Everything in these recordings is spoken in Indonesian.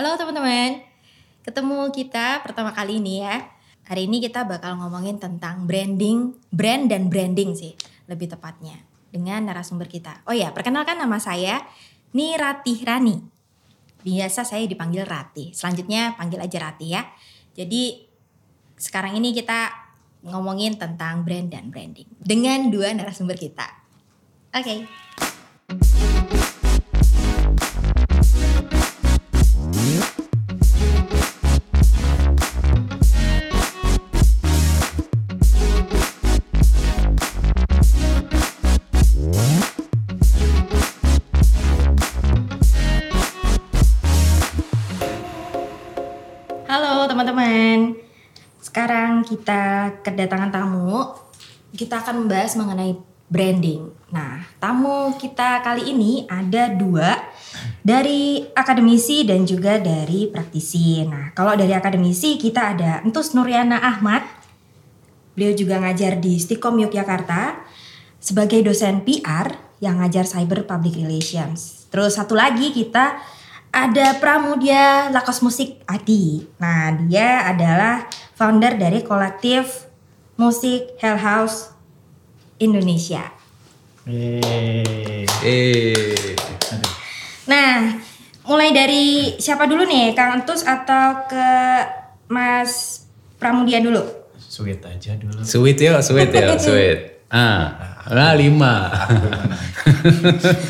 Halo teman-teman, ketemu kita pertama kali ini ya. Hari ini kita bakal ngomongin tentang branding, brand dan branding sih lebih tepatnya dengan narasumber kita. Oh ya, perkenalkan nama saya Nirati Rani. Biasa saya dipanggil Rati. Selanjutnya panggil aja Rati ya. Jadi sekarang ini kita ngomongin tentang brand dan branding dengan dua narasumber kita. Oke. Halo kita kedatangan tamu. Kita akan membahas mengenai branding. Nah, tamu kita kali ini ada dua dari akademisi dan juga dari praktisi. Nah, kalau dari akademisi kita ada Entus Nuryana Ahmad. Beliau juga ngajar di Stikom Yogyakarta sebagai dosen PR yang ngajar Cyber Public Relations. Terus satu lagi kita ada Pramudia Lakos Musik Adi. Nah, dia adalah founder dari kolektif musik Hell House Indonesia. Yeay. Eh, Nah, mulai dari siapa dulu nih, Kang Entus atau ke Mas Pramudia dulu? Sweet aja dulu. sweet ya, sweet ya, sweet. Ah, nah lima.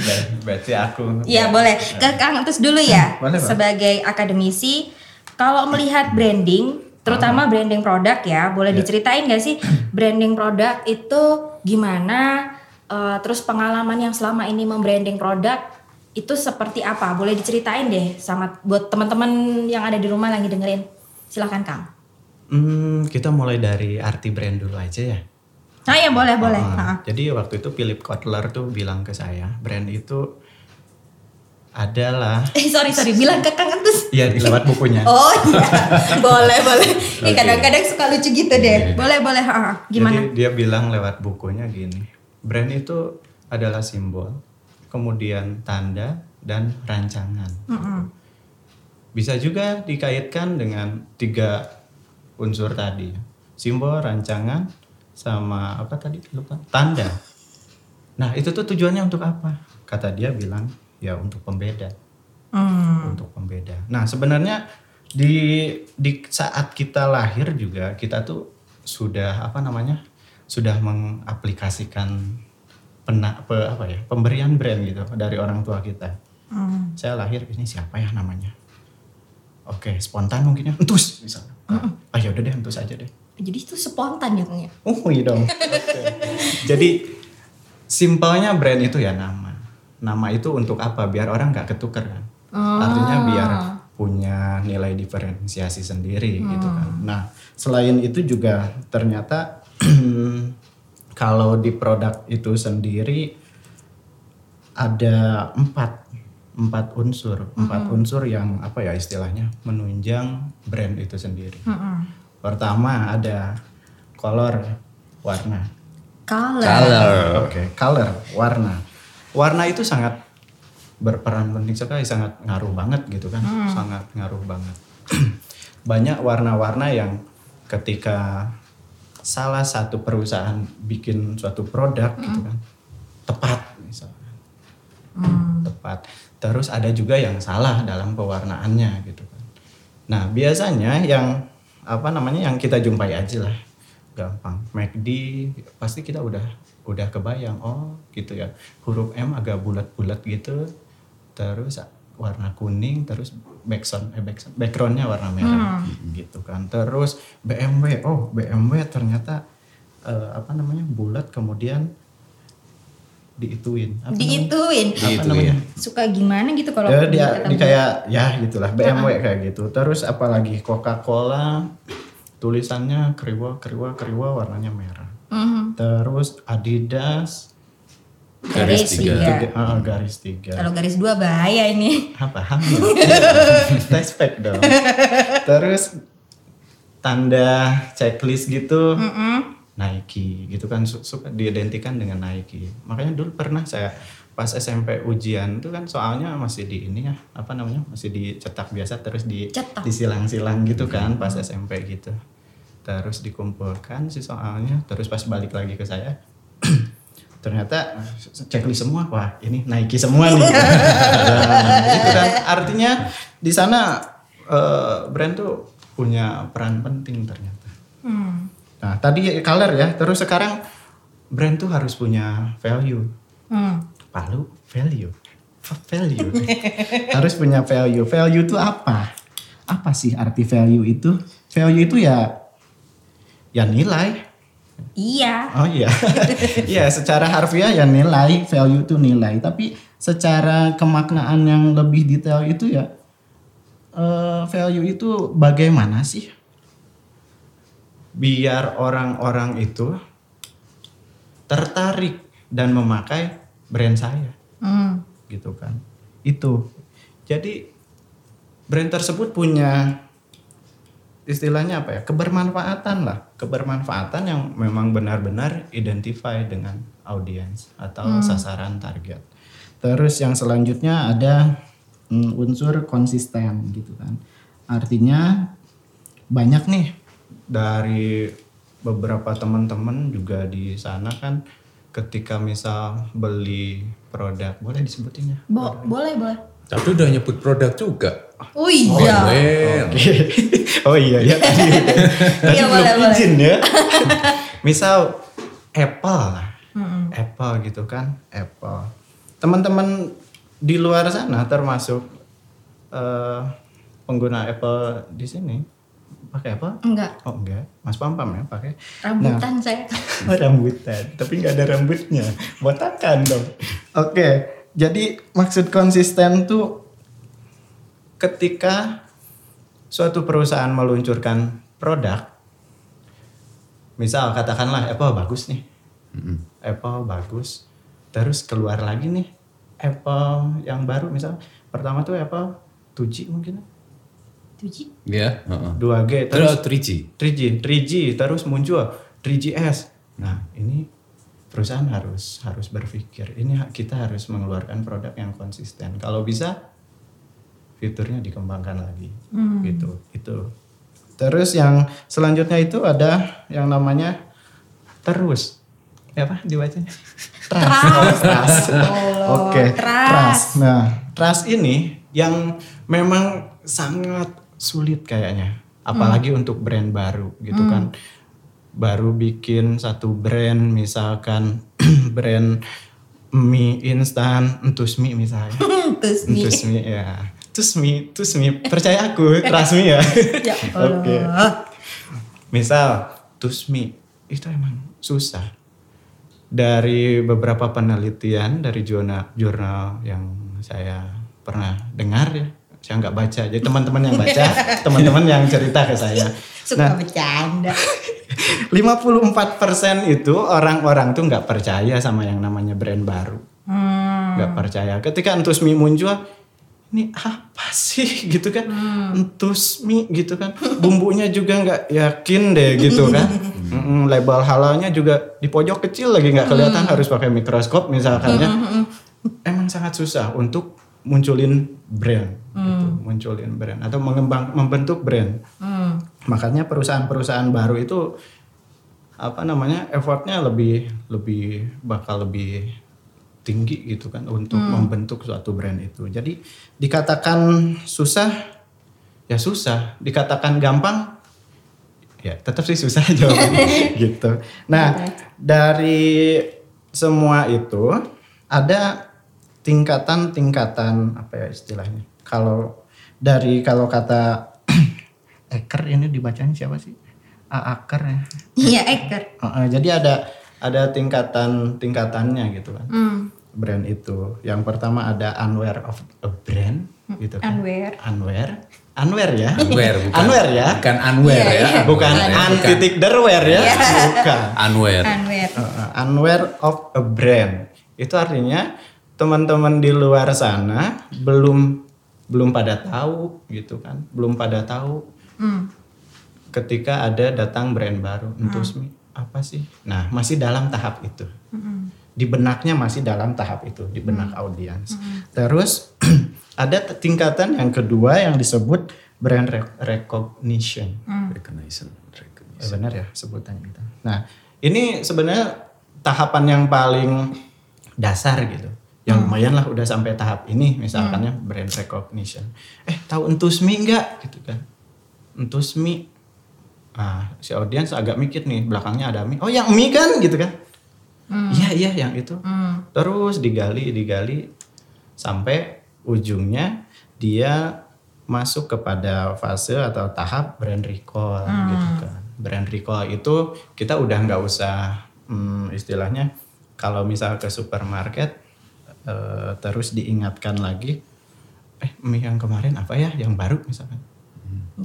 Ber- Berarti aku. Iya boleh. Ke Kang Entus dulu ya. Boleh. Sebagai akademisi, kalau melihat branding, terutama branding produk ya, boleh diceritain gak sih branding produk itu gimana? eh, terus pengalaman yang selama ini membranding produk itu seperti apa? Boleh diceritain deh sama buat teman-teman yang ada di rumah lagi dengerin. Silahkan Kang. Hmm, kita mulai dari arti brand dulu aja ya. Nah ya boleh boleh. Ah, Ha. Jadi waktu itu Philip Kotler tuh bilang ke saya, brand itu adalah Eh sorry sorry, bilang ke Kang Entus. ya lewat bukunya. Oh iya, boleh boleh. Eh, Oke. kadang-kadang suka lucu gitu deh. Boleh boleh. ha. Gimana? Jadi dia bilang lewat bukunya gini, brand itu adalah simbol, kemudian tanda dan rancangan. Mm-mm. Bisa juga dikaitkan dengan tiga unsur tadi, simbol, rancangan, sama apa tadi lupa, tanda. Nah itu tuh tujuannya untuk apa? Kata dia bilang ya untuk pembeda, Hmm. untuk pembeda. Nah sebenarnya di di saat kita lahir juga kita tuh sudah apa namanya sudah mengaplikasikan pena, pe- apa ya pemberian brand gitu dari orang tua kita. Hmm. Saya lahir ini siapa ya namanya? Oke, spontan mungkin ya. Entus misalnya. Ah ya udah deh entus aja deh. Jadi itu spontan ya Kang ya? Oh iya dong. Oke. Jadi simpelnya brand itu ya nama. Nama itu untuk apa? Biar orang nggak ketukar kan. Artinya biar punya nilai diferensiasi sendiri gitu kan. Nah selain itu juga ternyata kalau di produk itu sendiri ada empat empat unsur empat unsur yang apa ya istilahnya menunjang brand itu sendiri. Pertama ada color warna. Color. Color. Oke, color warna. Warna itu sangat berperan penting sekali, sangat ngaruh banget gitu kan, sangat ngaruh banget. Banyak warna-warna yang ketika salah satu perusahaan bikin suatu produk gitu kan, tepat misalnya, tepat. Terus ada juga yang salah dalam pewarnaannya gitu kan. Nah biasanya yang apa namanya yang kita jumpai aja lah. Gampang. MACD pasti kita udah udah kebayang oh gitu ya. Huruf M agak bulat-bulat gitu. Terus warna kuning terus background eh background- backgroundnya warna merah gitu kan. Terus BMW oh BMW ternyata eh, apa namanya bulat kemudian diituin. Apa namanya? Diituin. apa Diituin. namanya? Suka gimana gitu kalau ya, dia di kayak ya gitulah BMW kayak gitu. Terus apalagi Coca Cola tulisannya keriwa keriwa keriwa warnanya merah Mhm. terus Adidas. Garis tiga. ah, garis tiga. Kalau garis dua bahaya ini. apa? Hamil. Respect dong. Terus tanda checklist gitu. Mm-mm. Nike gitu kan. Su- suka diidentikan dengan Nike. Makanya dulu pernah saya pas SMP ujian tuh kan soalnya masih di ini ya apa namanya masih dicetak biasa terus di Cetak. disilang-silang gitu kan pas SMP gitu terus dikumpulkan sih soalnya terus pas balik lagi ke saya ternyata checklist semua wah ini Nike semua nih Nah, itu kan artinya di sana eh, brand tuh punya peran penting ternyata Hmm. nah tadi color ya terus sekarang brand tuh harus punya value Hmm. Palu value. Value. Harus punya value. Value itu apa? Apa sih arti value itu? Value itu ya ya nilai. Iya. Oh iya. Iya, secara harfiah ya nilai, value itu nilai. Tapi secara kemaknaan yang lebih detail itu ya eh, value itu bagaimana sih? Biar orang-orang itu tertarik dan memakai brand saya Hmm. gitu kan. Itu. Jadi brand tersebut punya istilahnya apa ya? kebermanfaatan lah, kebermanfaatan yang memang benar-benar identify dengan audiens atau sasaran target. Terus yang selanjutnya ada mm, unsur konsisten gitu kan. Artinya banyak nih dari beberapa teman-teman juga di sana kan ketika misal beli produk boleh disebutin ya Bo boleh, boleh. Tapi udah nyebut produk juga. Oh iya. Well, oh iya ya tadi tadi Iya, belum boleh, boleh. izin ya misal Apple lah Apple gitu kan Apple teman-teman di luar sana termasuk eh, pengguna Apple di sini pakai Apple Enggak. oh enggak Mas Pam Pam ya pakai Rambutan saya. Oh, rambutan, tapi nggak ada rambutnya. Botakan dong. Oke, jadi maksud konsisten tuh ketika suatu perusahaan meluncurkan produk, misal katakanlah Apple bagus nih, Apple bagus, terus keluar lagi nih Apple yang baru misal pertama tuh Apple 2G mungkin Tuji. ya. heeh. 2G Terus terus 3G. 3G, 3G terus muncul 3GS. Nah, ini perusahaan harus harus berpikir ini kita harus mengeluarkan produk yang konsisten. Kalau bisa fiturnya dikembangkan lagi. Gitu. Itu. Terus yang selanjutnya itu ada yang namanya terus. Ya apa dibacanya? Trust. Oh, trust. Oke, trust. Nah, trust ini yang memang sangat sulit kayaknya. Apalagi untuk brand baru gitu kan. Baru bikin satu brand misalkan brand mie instan, entus mie misalnya. Entus mie ya. Tus mie, tus mie. Percaya aku, me ya. Ya Oke. Allah. Misal Tusmi itu emang susah. Dari beberapa penelitian dari jurnal jurnal yang saya pernah dengar ya, saya nggak baca. Jadi teman-teman yang baca, teman-teman yang cerita ke saya. Suka bercanda. 54% itu orang-orang tuh nggak percaya sama yang namanya brand baru. Hmm. percaya. Ketika Entusmi muncul, ini apa sih gitu kan? Entusmi gitu kan. Bumbunya juga nggak yakin deh gitu kan. Mm-mm, label halalnya juga di pojok kecil lagi nggak kelihatan harus pakai mikroskop misalkan ya. Emang sangat susah untuk munculin brand, gitu. munculin brand atau mengembang membentuk brand. Hmm. Makanya perusahaan-perusahaan baru itu apa namanya effortnya lebih lebih bakal lebih tinggi gitu kan untuk membentuk suatu brand itu. Jadi dikatakan susah ya susah, dikatakan gampang ya tetap sih susah jawabannya gitu. Nah, dari semua itu ada tingkatan-tingkatan apa ya istilahnya. Kalau dari kalau kata Eker ini dibacanya siapa sih? A Aker ya. Iya, Eker. Heeh, jadi ada ada tingkatan tingkatannya gitu kan Hmm. brand itu. Yang pertama ada unaware of a brand gitu kan. Unaware. Unaware. Unaware ya. Unwear bukan. Unwear ya. Bukan unwear Iya, ya. iya. Bukan an titik derwear ya. Bukan. Unwear. Unwear. Heeh, unaware of a brand. Itu artinya teman-teman di luar sana belum belum pada tahu gitu kan. Belum pada tahu Hmm. ketika ada datang brand baru Entusmi apa sih? Nah, masih dalam tahap itu. di benaknya masih dalam tahap itu di benak audiens. Terus ada tingkatan yang kedua yang disebut brand rec- recognition. Recognition, recognition. Eh, benar ya sebutannya gitu. Nah, ini sebenarnya tahapan yang paling dasar gitu. Yang lumayan lah udah sampai tahap ini misalkannya brand recognition. Eh, tahu Entusmi enggak gitu kan. Entusmi. Ah, si audiens agak mikir nih, belakangnya ada mie. Oh, yang mie kan gitu kan. Iya, iya yang itu. Terus digali, digali sampai ujungnya dia masuk kepada fase atau tahap brand recall gitu kan. Brand recall itu kita udah nggak usah hmm, istilahnya kalau misal ke supermarket eh, terus diingatkan lagi eh mie yang kemarin apa ya yang baru misalkan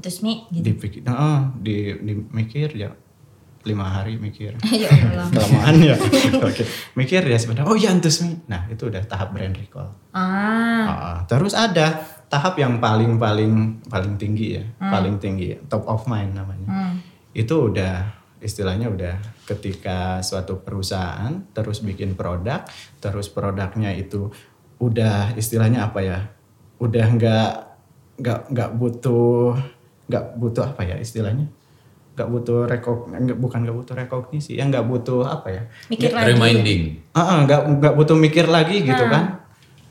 Terus Mi gitu. dipikir oh, di, dimikir ya lima hari mikir. Ya kelamaan ya. Oke. Mikir ya sebenarnya oh ya antus mie nah itu udah tahap brand recall. Ah, Ah, terus ada tahap yang paling paling paling tinggi ya, paling tinggi, top of mind namanya. Itu udah istilahnya udah ketika suatu perusahaan terus bikin produk, terus produknya itu udah istilahnya apa ya? Udah nggak nggak nggak butuh nggak butuh apa ya istilahnya? nggak butuh rekog nggak bukan nggak butuh rekognisi ya nggak butuh apa ya mikir lagi. Reminding. Ah, ah, nggak nggak butuh mikir lagi gitu kan.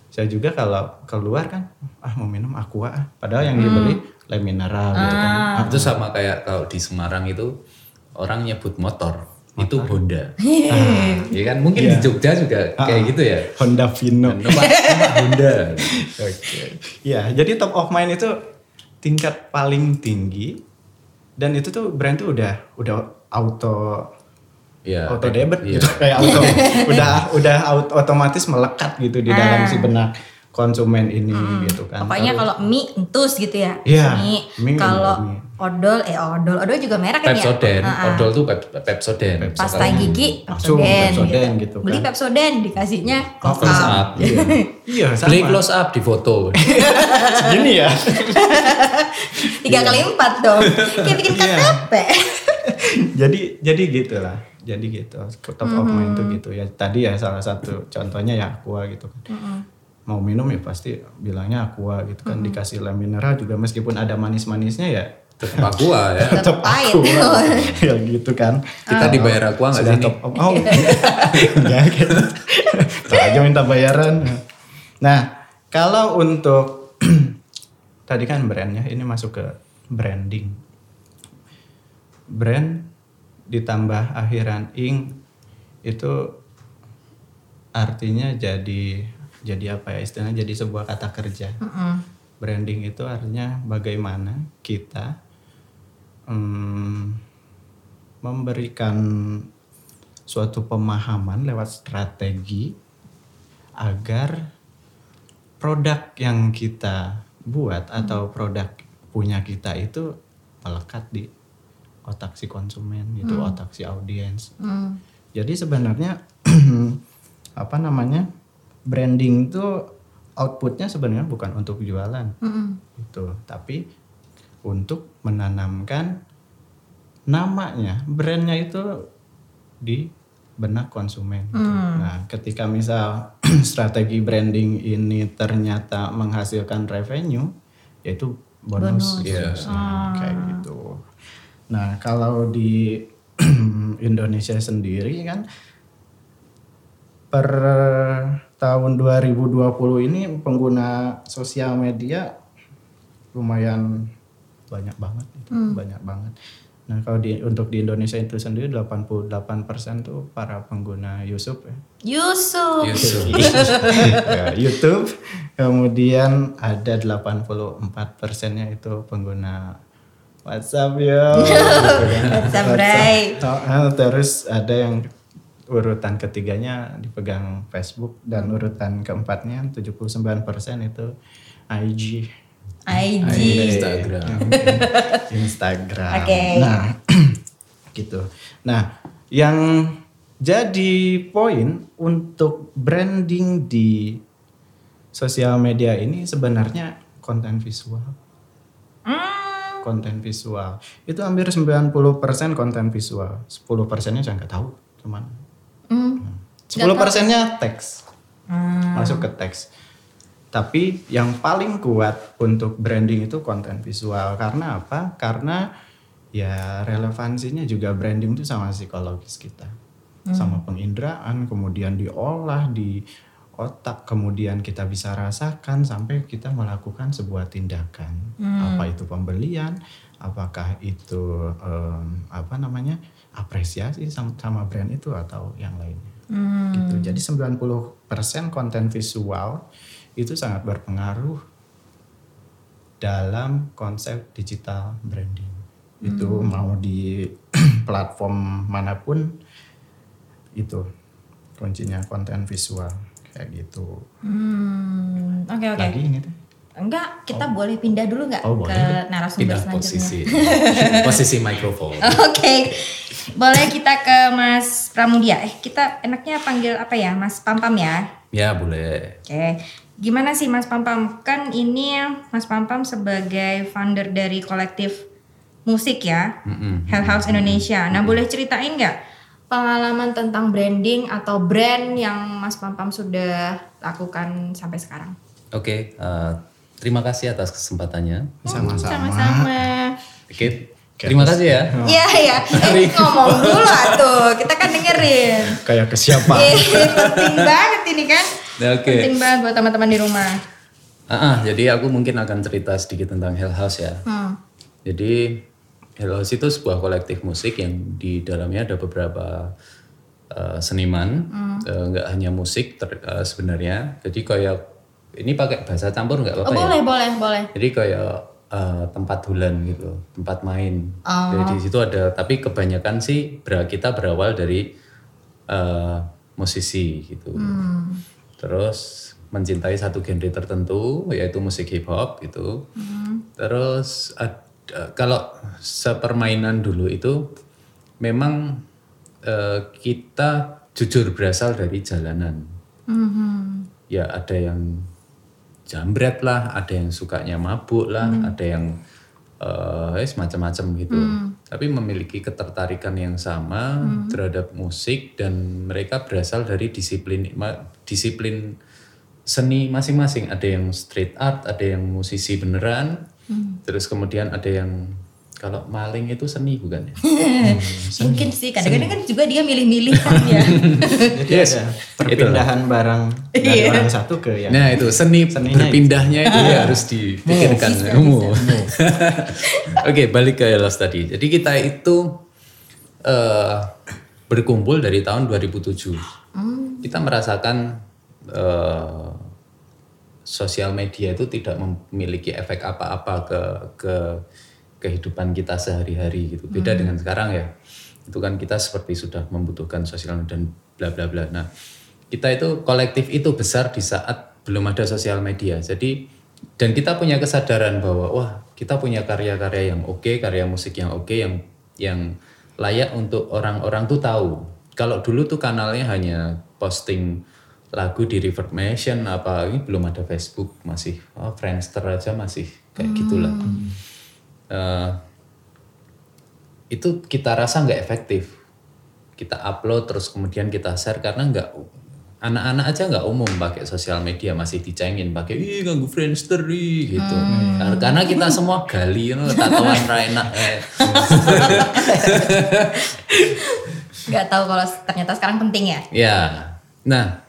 Saya juga kalau keluar kan, ah mau minum aqua, ah. padahal yang dibeli le mineral gitu kan. Ah, Itu sama kayak kalau di Semarang itu orang nyebut motor, itu Honda. Iya kan? Mungkin di Jogja juga kayak gitu ya. Honda Vino. Honda. Oke. Ya, jadi top of mind itu tingkat paling tinggi dan itu tuh brand tuh udah udah auto Ya. auto debit Iya. gitu kayak auto udah udah auto- otomatis melekat gitu di dalam si benak konsumen ini gitu kan. Pokoknya kalau mie entus gitu ya. Iya, Mie. mie Kalau mie. Odol eh odol, odol juga merek kan ya. Pepsoden, Ah, ah. odol tuh pep- Pepsoden. Pasta gigi Langsung Pepsoden, Pepsoden gitu kan. Beli Pepsoden dikasihnya Oh, close close up. up. Iya, iya sama. Beli close up di foto. Segini ya. Tiga kali empat dong. Kayak bikin Iya. KTP. jadi jadi gitulah. Jadi gitu. Top of mind tuh gitu ya. Tadi ya salah satu contohnya ya aqua gitu kan. Mau minum ya pasti bilangnya aqua gitu kan. Dikasih lem mineral juga meskipun ada manis-manisnya ya Tetap aqua ya. Tetap aqua. ya gitu kan. Kita dibayar aqua nggak sih nih? top of oh enggak gitu. Aja minta bayaran. Nah, kalau untuk tadi kan brandnya ini masuk ke branding. Brand ditambah akhiran ing itu artinya jadi jadi apa ya istilahnya jadi sebuah kata kerja. Branding itu artinya bagaimana kita mm, memberikan suatu pemahaman lewat strategi agar produk yang kita buat atau produk punya kita itu melekat di otak si konsumen gitu, otak si audiens. Hmm. Jadi sebenarnya apa namanya branding itu outputnya sebenarnya bukan untuk jualan Mm-mm. gitu, tapi untuk menanamkan namanya, brandnya itu di benak konsumen. gitu. Nah, ketika misal strategi branding ini ternyata menghasilkan revenue, yaitu bonus, Bonus. gitu. Yes. Nah, kayak gitu. Nah, kalau di Indonesia sendiri kan per tahun 2020 ini pengguna sosial media lumayan banyak banget itu, banyak banget. Nah, kalau di untuk di Indonesia itu sendiri 88% tuh para pengguna YouTube ya. Yusuf. Yusuf. Ya, YouTube. Kemudian ada 84 persennya itu pengguna WhatsApp ya. WhatsApp, Bray. Oh, ah, terus ada yang urutan ketiganya dipegang Facebook dan urutan keempatnya 79 persen itu IG. IG. Instagram. Instagram. Oke. Nah, gitu. Nah, yang jadi poin untuk branding di sosial media ini sebenarnya konten visual. Hmm. Konten visual. Itu hampir 90% konten visual. 10 persennya saya nggak tahu cuman Hmm. 10 persennya teks. Masuk ke teks. Tapi yang paling kuat untuk branding itu konten visual. Karena apa? Karena ya relevansinya juga branding itu sama psikologis kita. Sama penginderaan, kemudian diolah di otak, kemudian kita bisa rasakan sampai kita melakukan sebuah tindakan. Apa itu pembelian, apakah itu em, apa namanya? Apresiasi sama, sama brand itu atau yang lainnya. Gitu. Jadi 90% konten visual itu sangat berpengaruh dalam konsep digital branding. Itu mau di platform mana pun itu kuncinya konten visual kayak gitu. Hmm, oke oke. Lagi ini tuh. Enggak, kita boleh pindah dulu nggak Oh, ke narasumber Pindah selanjutnya? posisi. posisi mikrofon. Oke, boleh kita ke Mas Pramudia. Eh, kita enaknya panggil apa ya, Mas Pampam ya? Ya boleh. Oke, gimana sih Mas Pampam? Kan ini Mas Pampam sebagai founder dari kolektif musik ya, Mm-mm. Hell House Indonesia. Nah, boleh ceritain nggak pengalaman tentang branding atau brand yang Mas Pampam sudah lakukan sampai sekarang? Oke, eh, terima kasih atas kesempatannya. Sama-sama. Sama-sama. Oke, terima kasih ya. Iya iya, eh, ngomong dulu tuh, kita kan dengerin. Kayak ke siapa? Eh, penting banget ini kan. Oke. Penting banget buat teman-teman di rumah. Ah, ah, jadi aku mungkin akan cerita sedikit tentang Hell House ya. Hmm. Jadi Hell House itu sebuah kolektif musik yang di dalamnya ada beberapa uh, seniman, Uh, nggak hanya musik ter- uh, sebenarnya. Jadi kayak ini pakai bahasa campur nggak Oh, apa-apa ya? boleh, boleh, boleh. Jadi kayak uh, tempat hulan gitu, tempat main. Jadi di situ ada, tapi kebanyakan sih ber- kita berawal dari uh, musisi gitu. Terus mencintai satu genre tertentu, yaitu musik hip hop gitu. Terus ad- uh, kalau sepermainan dulu itu memang uh, kita jujur berasal dari jalanan ya ada yang jambret lah, ada yang sukanya mabuk lah, ada yang eh macam-macam gitu. Tapi memiliki ketertarikan yang sama terhadap musik dan mereka berasal dari disiplin disiplin seni masing-masing. Ada yang street art, ada yang musisi beneran, terus kemudian ada yang kalau maling itu seni bukan ya? Mungkin sih, kadang-kadang kan juga dia milih-milih kan ya. Jadi Yes, ada perpindahan barang dari Iya. orang satu ke yang Nah itu seni Seninya berpindahnya itu ya harus dipikirkan. Oke balik ke Elos tadi. Jadi kita itu eh, berkumpul dari tahun 2007. Kita merasakan eh, sosial media itu tidak memiliki efek apa-apa ke ke kehidupan kita sehari-hari gitu. Beda dengan sekarang ya. Itu kan kita seperti sudah membutuhkan sosial dan bla bla bla. Nah, kita itu kolektif itu besar di saat belum ada sosial media. Jadi dan kita punya kesadaran bahwa wah, kita punya karya-karya yang oke, karya musik yang oke yang yang layak untuk orang-orang tuh tahu. Kalau dulu tuh kanalnya hanya posting lagu di Reverb Nation apa ini belum ada Facebook masih oh, Friendster aja masih kayak gitulah. Eh, itu kita rasa nggak efektif. Kita upload terus kemudian kita share karena nggak anak-anak aja nggak umum pakai sosial media masih dicengin pakai ih ganggu Friendster ih," gitu. Karena- Karena kita semua gali you know, tatoan ra enak eh. Gak tahu kalau ternyata sekarang penting ya. Ya. Nah,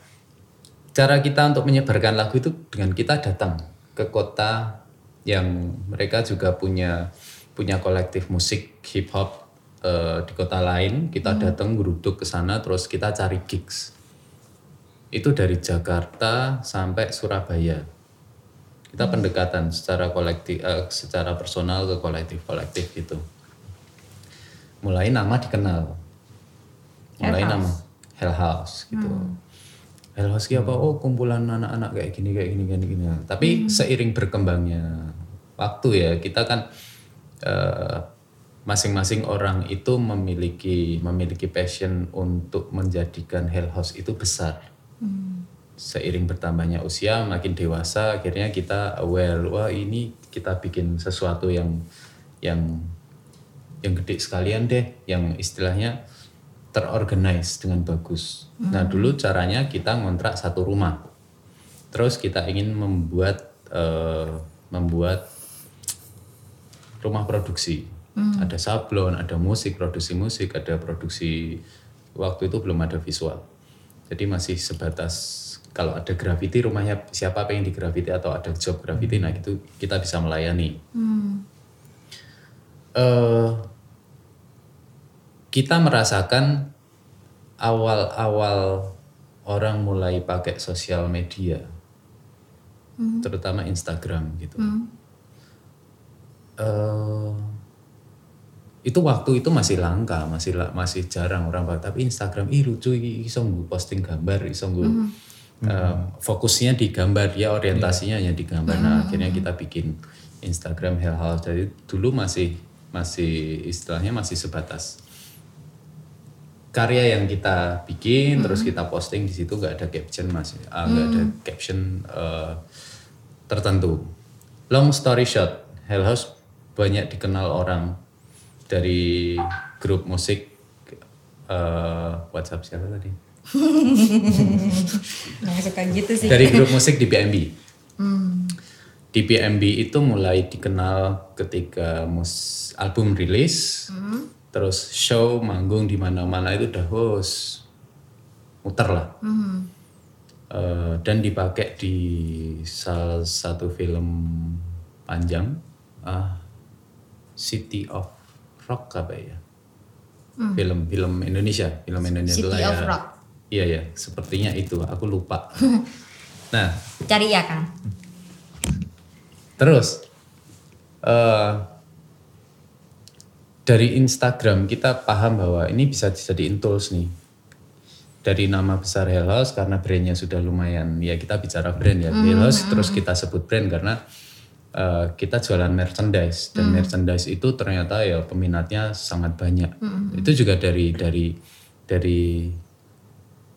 cara kita untuk menyebarkan lagu itu dengan kita datang ke kota yang mereka juga punya punya kolektif musik hip hop eh, di kota lain. Kita datang geruduk ke sana terus kita cari gigs. Itu dari Jakarta sampai Surabaya. Kita pendekatan secara kolektif eh, secara personal ke kolektif-kolektif gitu. Mulai nama dikenal mulai Hell nama Hell House gitu. Hell House ki apa? Oh kumpulan anak-anak kayak gini kayak gini gini gini. Tapi seiring berkembangnya waktu ya kita kan eh, masing-masing orang itu memiliki memiliki passion untuk menjadikan Hell House itu besar. Seiring bertambahnya usia makin dewasa akhirnya kita aware wah ini kita bikin sesuatu yang yang yang gede sekalian deh yang istilahnya terorganize dengan bagus. Nah dulu caranya kita ngontrak satu rumah, terus kita ingin membuat eh, membuat rumah produksi. Ada sablon, ada musik, produksi musik, ada produksi waktu itu belum ada visual. Jadi masih sebatas kalau ada graffiti rumahnya siapa pengen di graffiti atau ada job graffiti, nah itu kita bisa melayani. Eh, kita merasakan awal-awal orang mulai pakai sosial media, terutama Instagram gitu. Eh, itu waktu itu masih langka, masih masih jarang orang pakai. Tapi Instagram, ih lucu, iso nggo posting gambar, iso nggo eh, fokusnya di gambar, ya orientasinya hanya di gambar. Nah akhirnya kita bikin Instagram Hell House. Jadi dulu masih masih istilahnya masih sebatas karya yang kita bikin terus kita posting di situ nggak ada caption masih ah, nggak ada caption eh, tertentu. Long story short Hell House banyak dikenal orang dari grup musik eh, WhatsApp siapa tadi? Suka gitu sih. dari grup musik di PMB di PMB itu mulai dikenal ketika mus album rilis terus show manggung di mana-mana itu udah host. Muter lah. Eh, dan dipakai di salah satu film panjang ah, City of Rock apa ya? Film film Indonesia film Indonesia City itu of ya Rock. iya ya sepertinya itu aku lupa. Nah. Cari ya Kang. Terus eh dari Instagram kita paham bahwa ini bisa dijadiin tools nih. Dari nama besar Hell House karena brandnya sudah lumayan ya kita bicara brand ya Hell House terus kita sebut brand karena eh, kita jualan merchandise dan merchandise itu ternyata ya peminatnya sangat banyak. Itu juga dari dari dari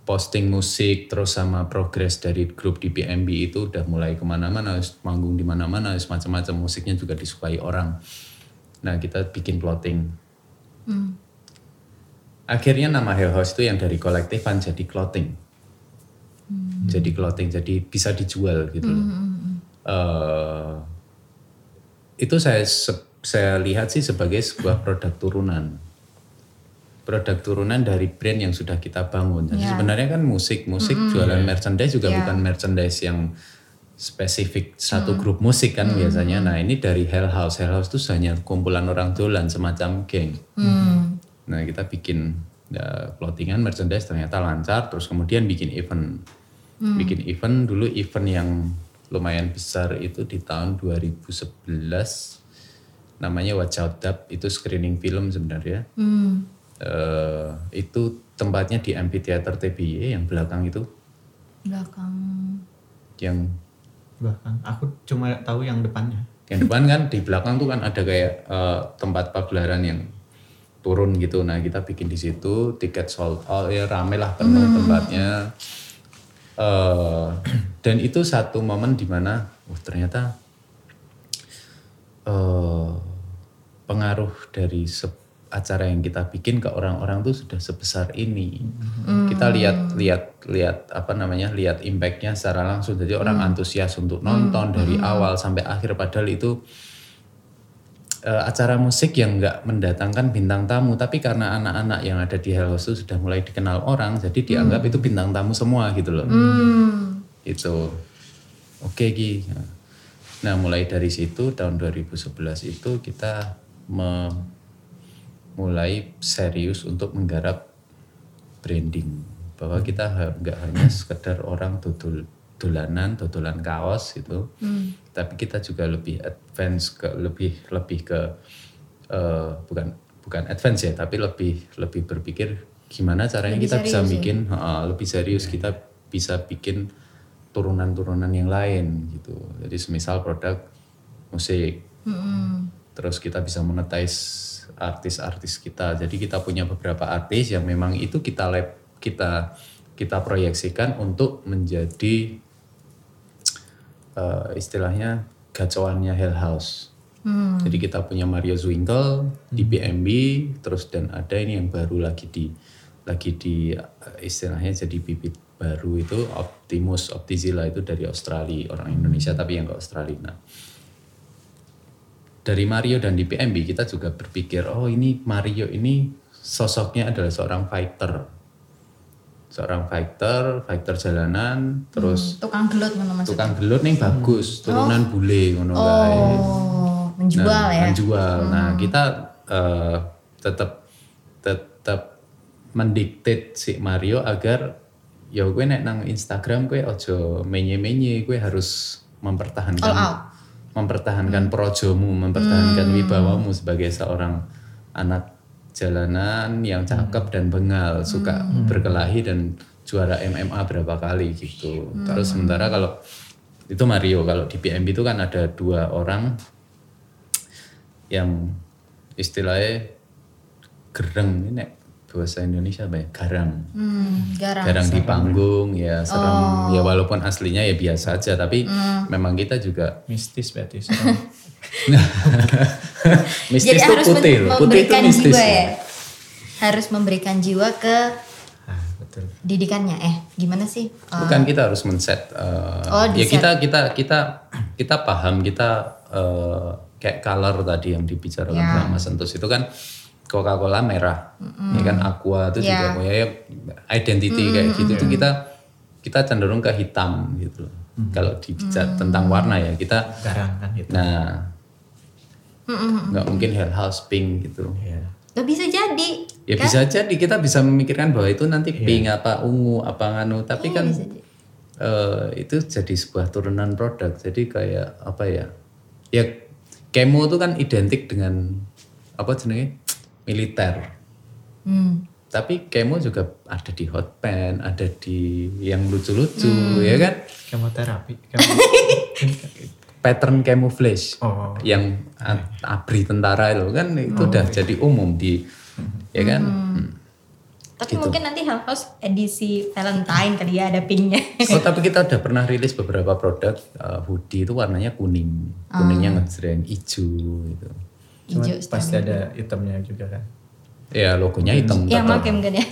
posting musik terus sama progres dari grup di PMB itu udah mulai ke mana-mana, manggung di mana-mana, harus macam-macam musiknya juga disukai orang. Nah kita bikin plotting. Akhirnya nama Hell House itu yang dari kolektifan jadi clothing. Jadi clothing, jadi bisa dijual gitu loh. Eh, itu saya saya lihat sih sebagai sebuah produk turunan produk turunan dari brand yang sudah kita bangun. Jadi Ya. sebenarnya kan musik, musik jualan merchandise juga Ya. bukan merchandise yang spesifik satu grup musik kan biasanya. Nah ini dari Hell House, Hell House itu hanya kumpulan orang dolan semacam geng. Nah kita bikin ya, clothingan, merchandise ternyata lancar. Terus kemudian bikin event, bikin event. Dulu event yang lumayan besar itu di tahun 2011 namanya Watch Out Dub. Itu screening film sebenarnya. Eh, itu tempatnya di Amphitheater TBY yang belakang itu. Belakang. yang Bahkan aku cuma tahu yang depannya. yang depan kan di belakang tuh kan ada kayak eh, tempat pagelaran yang turun gitu. Nah kita bikin di situ tiket sold out. Ya rame lah penuh tempatnya. Eh, dan itu satu momen di mana oh ternyata eh, pengaruh dari se- acara yang kita bikin ke orang-orang tuh sudah sebesar ini. Kita lihat lihat lihat apa namanya lihat impactnya secara langsung. Jadi orang antusias untuk nonton dari awal sampai akhir. Padahal itu eh, acara musik yang nggak mendatangkan bintang tamu, tapi karena anak-anak yang ada di Hello itu sudah mulai dikenal orang, jadi dianggap itu bintang tamu semua gitu loh. Itu oke Gi. Nah mulai dari situ tahun 2011 itu kita me- mulai serius untuk menggarap branding. Bahwa kita nggak hanya sekedar orang dodol dolanan dodolan kaos gitu. Tapi kita juga lebih advance ke lebih lebih ke eh, bukan bukan advance ya tapi lebih lebih berpikir gimana caranya Lebih kita bisa serius ya? bikin ha, lebih serius kita bisa bikin turunan-turunan yang lain gitu. Jadi semisal produk musik. Terus kita bisa monetize artis-artis kita. Jadi kita punya beberapa artis yang memang itu kita lab, kita kita proyeksikan untuk menjadi eh, istilahnya gacoannya Hell House. Jadi kita punya Mario Zwinkel di BMB, terus dan ada ini yang baru lagi di lagi di eh, istilahnya jadi bibit baru itu Optimus Optizilla itu dari Australia orang Indonesia tapi yang ke Australia. Nah, dari Mario dan di PMB kita juga berpikir oh ini Mario ini sosoknya adalah seorang fighter seorang fighter fighter jalanan terus Hmm, tukang gelut tukang gelut nih bagus turunan bule ngono kae. Oh, menjual Nah, ya. menjual. Nah, kita eh, tetap tetap mendikte si Mario agar ya gue nek nang Instagram gue ojo menye-menye, gue harus mempertahankan All out. Mempertahankan projomu, mempertahankan wibawamu sebagai seorang anak jalanan yang cakep dan bengal, suka berkelahi dan juara MMA berapa kali gitu. Terus sementara kalau itu Mario, kalau di PMB itu kan ada dua orang yang istilahnya gereng ini nek bahasa Indonesia apa ya? Garang. Hmm, garang. Garang di panggung ya serem ya walaupun aslinya ya biasa aja tapi memang kita juga Mistis berarti. mistis Jadi tuh harus putih loh. Putih itu memberikan mistis. jiwa ya. Harus memberikan jiwa ke ah, betul. didikannya. Eh, gimana sih? Eh, Bukan kita harus men-set uh, Oh, ya kita kita kita kita paham kita uh, kayak color tadi yang dibicarakan Ya. sama Mas Sentus itu kan Coca-Cola merah, ya kan Aqua itu juga Ya. punya identity kayak gitu tuh kita kita cenderung ke hitam gitu loh. Kalau dibicara tentang warna ya kita Garang kan itu. nah nggak mungkin Hell House pink gitu. Iya. Gak bisa jadi. Ya kan? bisa jadi kita bisa memikirkan bahwa itu nanti pink apa ungu apa nganu tapi Iya, kan eh, itu jadi sebuah turunan produk jadi kayak apa ya ya kemo itu kan identik dengan apa jenenge militer Hmm. tapi kemo juga ada di hot pen ada di yang lucu-lucu Hmm. ya kan Kemoterapi. Kemo- pattern camouflage oh. yang a- abri tentara itu kan itu udah jadi umum di ya kan Hmm. Tapi Gitu. mungkin nanti Hell House edisi Valentine kali ya ada pinknya. Oh tapi kita udah pernah rilis beberapa produk uh, hoodie itu warnanya kuning, kuningnya ngejreng hijau gitu. Cuma Hijau pasti ada hitamnya juga kan. Ya logonya hitam. Yang pakai mungkin ya.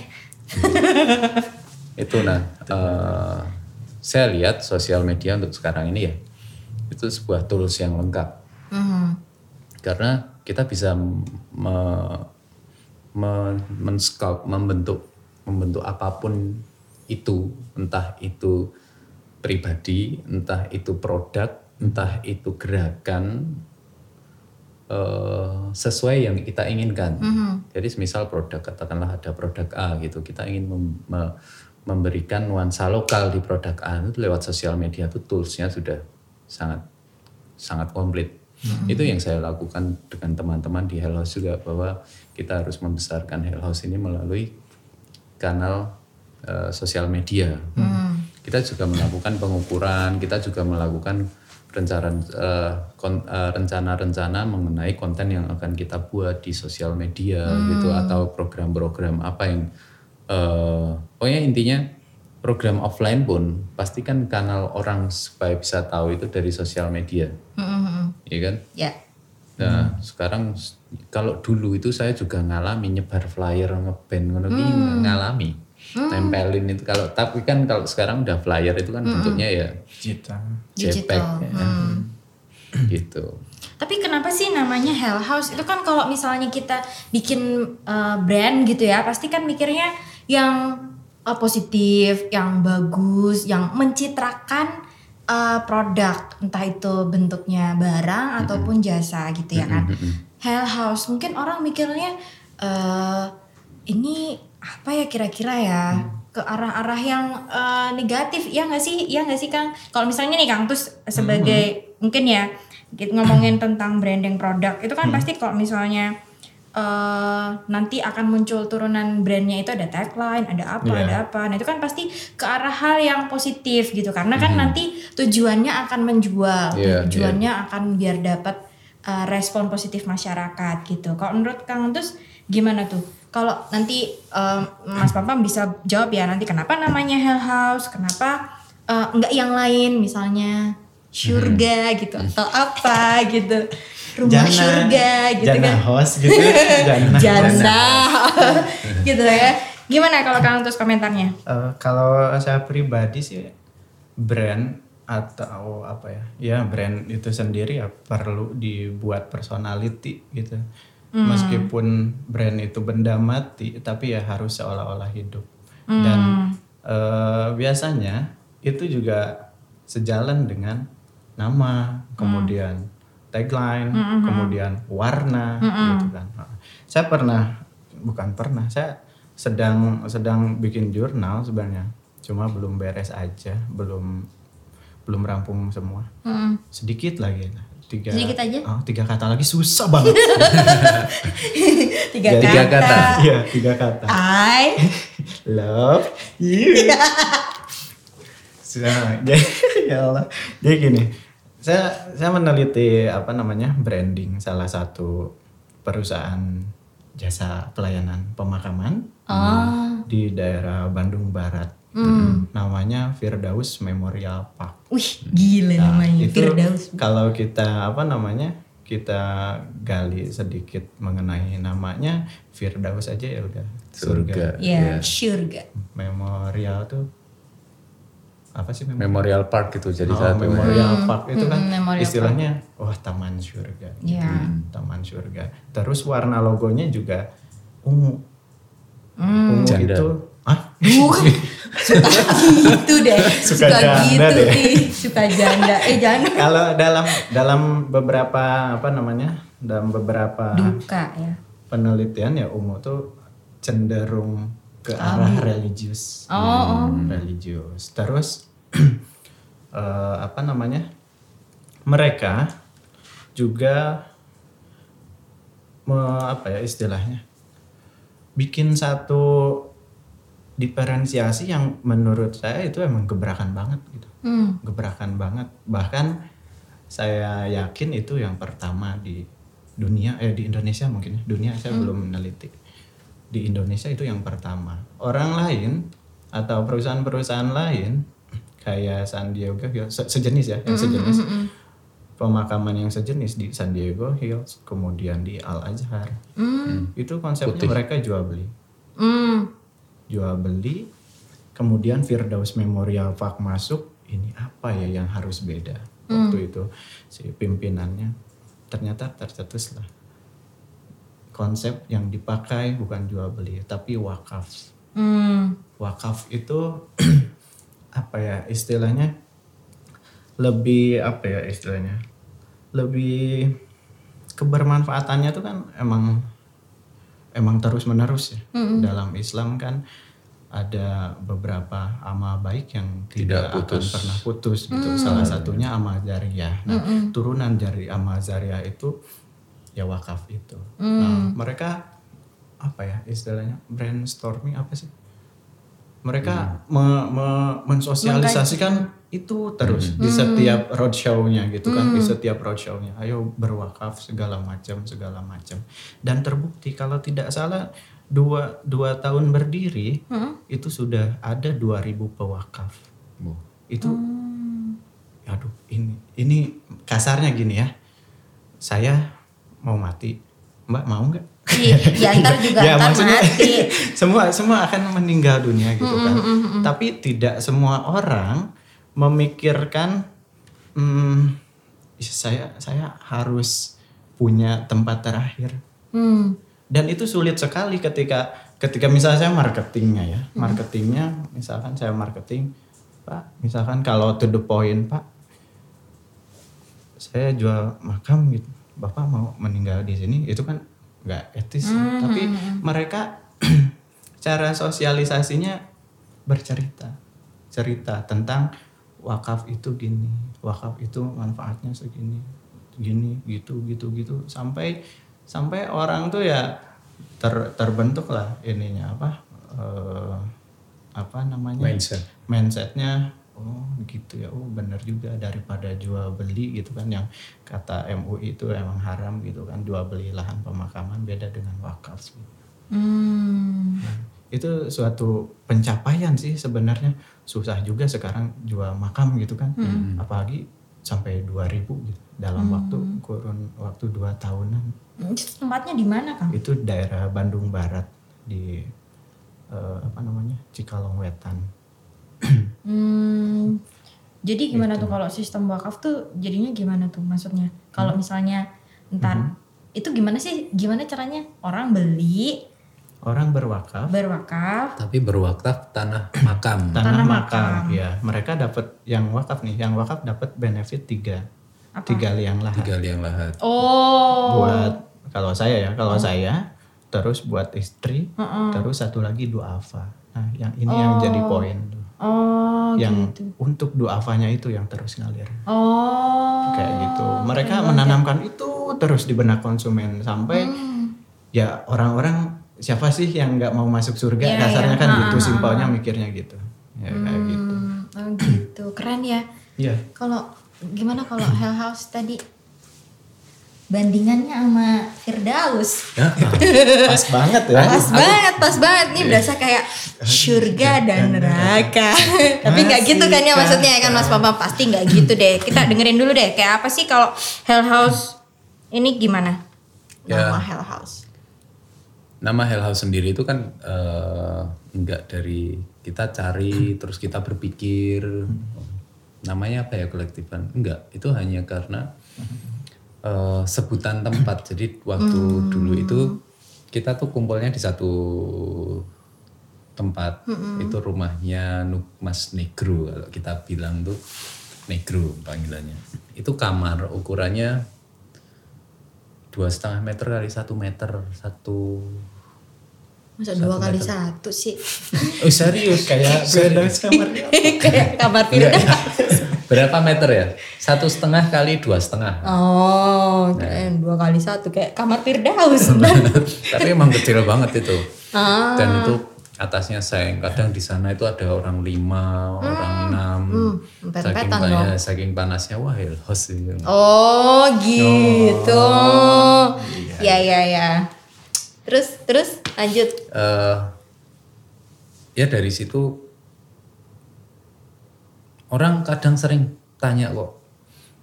Itu nah, uh, saya lihat sosial media untuk sekarang ini ya itu sebuah tools yang lengkap Hmm. karena kita bisa me, me- men-sculpt, membentuk membentuk apa pun itu entah itu pribadi entah itu produk entah itu gerakan eh, sesuai yang kita inginkan. Jadi misal produk katakanlah ada produk A gitu kita ingin mem- me- memberikan nuansa lokal di produk A itu lewat sosial media itu toolsnya sudah sangat sangat komplit. Itu yang saya lakukan dengan teman-teman di Hell House juga bahwa kita harus membesarkan Hell House ini melalui kanal eh, sosial media. Kita juga melakukan pengukuran, kita juga melakukan rencana eh, kon- eh, rencana-rencana mengenai konten yang akan kita buat di sosial media gitu atau program-program apa yang eh pokoknya intinya program offline pun pastikan kanal orang supaya bisa tahu itu dari sosial media, Hmm. ya kan? Ya. Nah, sekarang s- kalau dulu itu saya juga ngalami nyebar flyer ngeband ngono ki ngalami. Tempelin itu kalau tapi kan kalau sekarang udah flyer itu kan bentuknya ya Digital. JPEG Digital. ya kan. gitu. Tapi kenapa sih namanya Hell House? Itu kan kalau misalnya kita bikin uh, brand gitu ya, pasti kan mikirnya yang uh, positif, yang bagus, yang mencitrakan uh, produk, entah itu bentuknya barang ataupun jasa gitu ya kan. Hell House, mungkin orang mikirnya uh, ini apa ya kira-kira ya? ke arah-arah yang uh, negatif. Ya nggak sih? Ya nggak sih kang? Kalau misalnya nih kang terus sebagai mungkin ya kita ngomongin tentang branding produk itu kan pasti kalau misalnya eh nanti akan muncul turunan brandnya itu ada tagline ada apa Iya. ada apa. Nah itu kan pasti ke arah hal yang positif gitu. Karena kan nanti tujuannya akan menjual Iya, tujuannya akan biar dapat eh, respon positif masyarakat gitu. Kalau menurut kang terus gimana tuh kalau nanti eh, Mas Pampam bisa jawab ya nanti kenapa namanya Hell House? Kenapa eh, enggak yang lain? Misalnya surga gitu atau apa gitu. Rumah surga gitu jana kan. host gitu. jana. jana. Gitu ya. Gimana kalau Kang terus komentarnya? Eh, kalau saya pribadi sih brand atau apa ya? Ya brand itu sendiri ya perlu dibuat personality gitu meskipun brand itu benda mati tapi ya harus seolah-olah hidup. Dan eh, biasanya itu juga sejalan dengan nama kemudian tagline kemudian warna gitu kan. Nah, saya pernah bukan pernah saya sedang sedang bikin jurnal sebenarnya. Cuma belum beres aja belum belum rampung semua. Mm. sedikit lagi tiga Sedikit aja? Oh, tiga kata lagi susah banget Tiga Jadi- Tiga kata. kata. Iya tiga kata I love you jadi ya Allah jadi gini saya saya meneliti apa namanya branding salah satu perusahaan jasa pelayanan pemakaman Oh. di daerah Bandung Barat namanya Firdaus Memorial Park Wih, gila Nah, namanya itu Firdaus. kalau kita apa namanya kita gali sedikit mengenai namanya Firdaus aja ya udah surga. Surga. Ya, Iya. surga. Memorial tuh apa sih memorial? Memorial Park itu jadi Oh, satu. ya. Memorial Park itu kan mm, Memorial istilahnya wah taman surga. gitu. Iya. Taman surga. Terus warna logonya juga ungu. Hmm. Ungu Janda. itu Bukan. Suka gitu deh. Suka janda gitu deh. nih. Suka janda. Eh jangan. kalau dalam dalam beberapa apa namanya? Dalam beberapa Duka ya. penelitian ya ungu tuh cenderung ke arah religius. Oh, oh. Religius. Terus eh, apa namanya? Mereka juga me, apa ya istilahnya? Bikin satu diferensiasi yang menurut saya itu emang gebrakan banget gitu. Hmm. Gebrakan banget. Bahkan saya yakin itu yang pertama di dunia eh di Indonesia mungkin ya. Dunia saya belum meneliti. Di Indonesia itu yang pertama. Orang lain atau perusahaan-perusahaan lain kayak San Diego Hills se- sejenis ya, yang sejenis. Pemakaman yang sejenis di San Diego Hills, kemudian di Al Azhar. Itu konsepnya mereka jual beli Hmm. Jual beli kemudian Firdaus Memorial Park masuk ini apa ya yang harus beda? Waktu itu si pimpinannya ternyata tercetuslah konsep yang dipakai bukan jual beli tapi wakaf. Hmm. wakaf itu apa ya istilahnya? Lebih apa ya istilahnya? Lebih kebermanfaatannya tuh kan emang emang terus menerus ya dalam Islam kan ada beberapa amal baik yang tidak, Tidak akan putus. pernah putus gitu. Salah satunya amal jariyah nah turunan dari amal jariyah itu ya wakaf itu. Nah mereka apa ya istilahnya? Brainstorming apa sih? Mereka me- me- mensosialisasikan itu terus di setiap roadshow-nya gitu kan di setiap roadshow-nya. Ayo berwakaf segala macam segala macam. Dan terbukti kalau tidak salah dua dua tahun berdiri itu sudah ada 2000 pewakaf. Oh. itu aduh ini ini kasarnya gini ya. Saya mau mati. Mbak mau nggak? Iya, ya ntar juga ya ntar maksudnya mati. semua semua akan meninggal dunia gitu kan. tapi tidak semua orang memikirkan hmm, saya saya harus punya tempat terakhir. Hmm. dan itu sulit sekali ketika ketika misalnya saya marketingnya ya. Marketingnya misalkan saya marketing pak misalkan kalau to the point pak saya jual makam gitu. Bapak mau meninggal di sini itu kan nggak etis ya. tapi mereka cara sosialisasinya bercerita. Cerita tentang wakaf itu gini wakaf itu manfaatnya segini gini gitu gitu gitu sampai sampai orang tuh ya ter, terbentuk lah ininya apa eh, apa namanya Mindset. mindsetnya oh gitu ya oh benar juga daripada jual beli gitu kan yang kata MUI itu emang haram gitu kan jual beli lahan pemakaman beda dengan wakaf gitu. Hmm. Itu suatu pencapaian sih sebenarnya. Susah juga sekarang jual makam gitu kan. Apalagi sampai 2000 gitu. Dalam waktu kurun waktu dua tahunan. Itu tempatnya di mana, Kang? itu daerah Bandung Barat di eh, apa namanya? Cikalong Wetan. Hmm, jadi gimana tuh kalau sistem wakaf tuh jadinya gimana tuh maksudnya? Kalau misalnya ntar itu gimana sih? Gimana caranya? Orang beli Orang berwakaf berwakaf? Tapi berwakaf tanah makam. tanah, Tanah makam, ya mereka dapat yang wakaf nih, yang wakaf dapat benefit tiga, tiga liang lahat. Tiga liang lahat. Oh, Buat kalau saya ya, kalau saya terus buat istri, terus satu lagi duafa. Nah, yang ini yang jadi poin tuh. oh, yang gitu. untuk duafanya itu yang terus ngalir. Oh, kayak gitu. Mereka menanamkan itu terus di benak konsumen sampai Hmm. ya orang-orang siapa sih yang nggak mau masuk surga? Iya, Kasarnya iya. kan Ah, gitu, ah, simpelnya mikirnya gitu. Ya kayak gitu. Hmm, oh gitu, keren ya. Iya. Kalau gimana kalau Hell House tadi bandingannya sama Firdaus? Ya, Pas banget ya. Pas banget, pas banget nih berasa kayak surga dan neraka. Tapi nggak gitu kan ya maksudnya ya kan Mas Papa pasti nggak gitu deh. Kita dengerin dulu deh kayak apa sih kalau Hell House ini gimana? Ya. Nama Hell House. Nama Hell House sendiri itu kan eh, enggak dari kita cari terus kita berpikir. Namanya apa ya kolektifan? Enggak itu hanya karena eh, sebutan tempat. Jadi waktu dulu itu kita tuh kumpulnya di satu tempat. Itu rumahnya Nukmas Negro kalau kita bilang tuh Negro panggilannya. Itu kamar ukurannya dua setengah meter kali satu meter satu Masa dua kali satu sih? oh serius? Kayak kamar kayak kamar Firdaus. berapa meter ya? Satu setengah kali dua setengah. Oh, keren. Dua kali satu. Kayak kamar Firdaus. tapi emang kecil banget itu. Ah. dan itu atasnya seng kadang di sana itu ada orang lima orang enam. saking, Empet-empetan pa- ya, saking panasnya wah house sih. Oh gitu. Ya ya ya. Terus terus lanjut. Eh, ya dari situ orang kadang sering tanya kok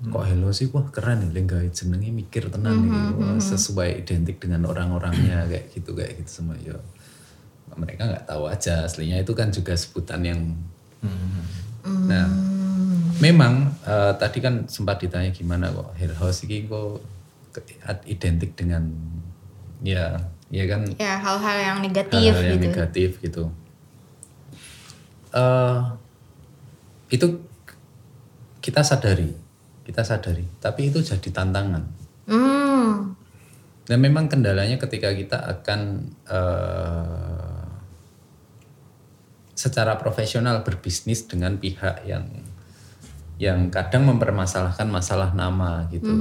kok hello sih? Wah keren ya lengga jenenge mikir tenang nih. Wah, sesuai identik dengan orang-orangnya kayak gitu kayak gitu semua ya mereka nggak tahu aja aslinya itu kan juga sebutan yang nah memang eh, tadi kan sempat ditanya gimana kok Hell House ini kok identik dengan ya ya kan Ya hal-hal yang negatif hal-hal yang gitu. negatif gitu. Eh, itu kita sadari, kita sadari. Tapi itu jadi tantangan. Hmm. Dan memang kendalanya ketika kita akan eh, secara profesional berbisnis dengan pihak yang yang kadang mempermasalahkan masalah nama gitu.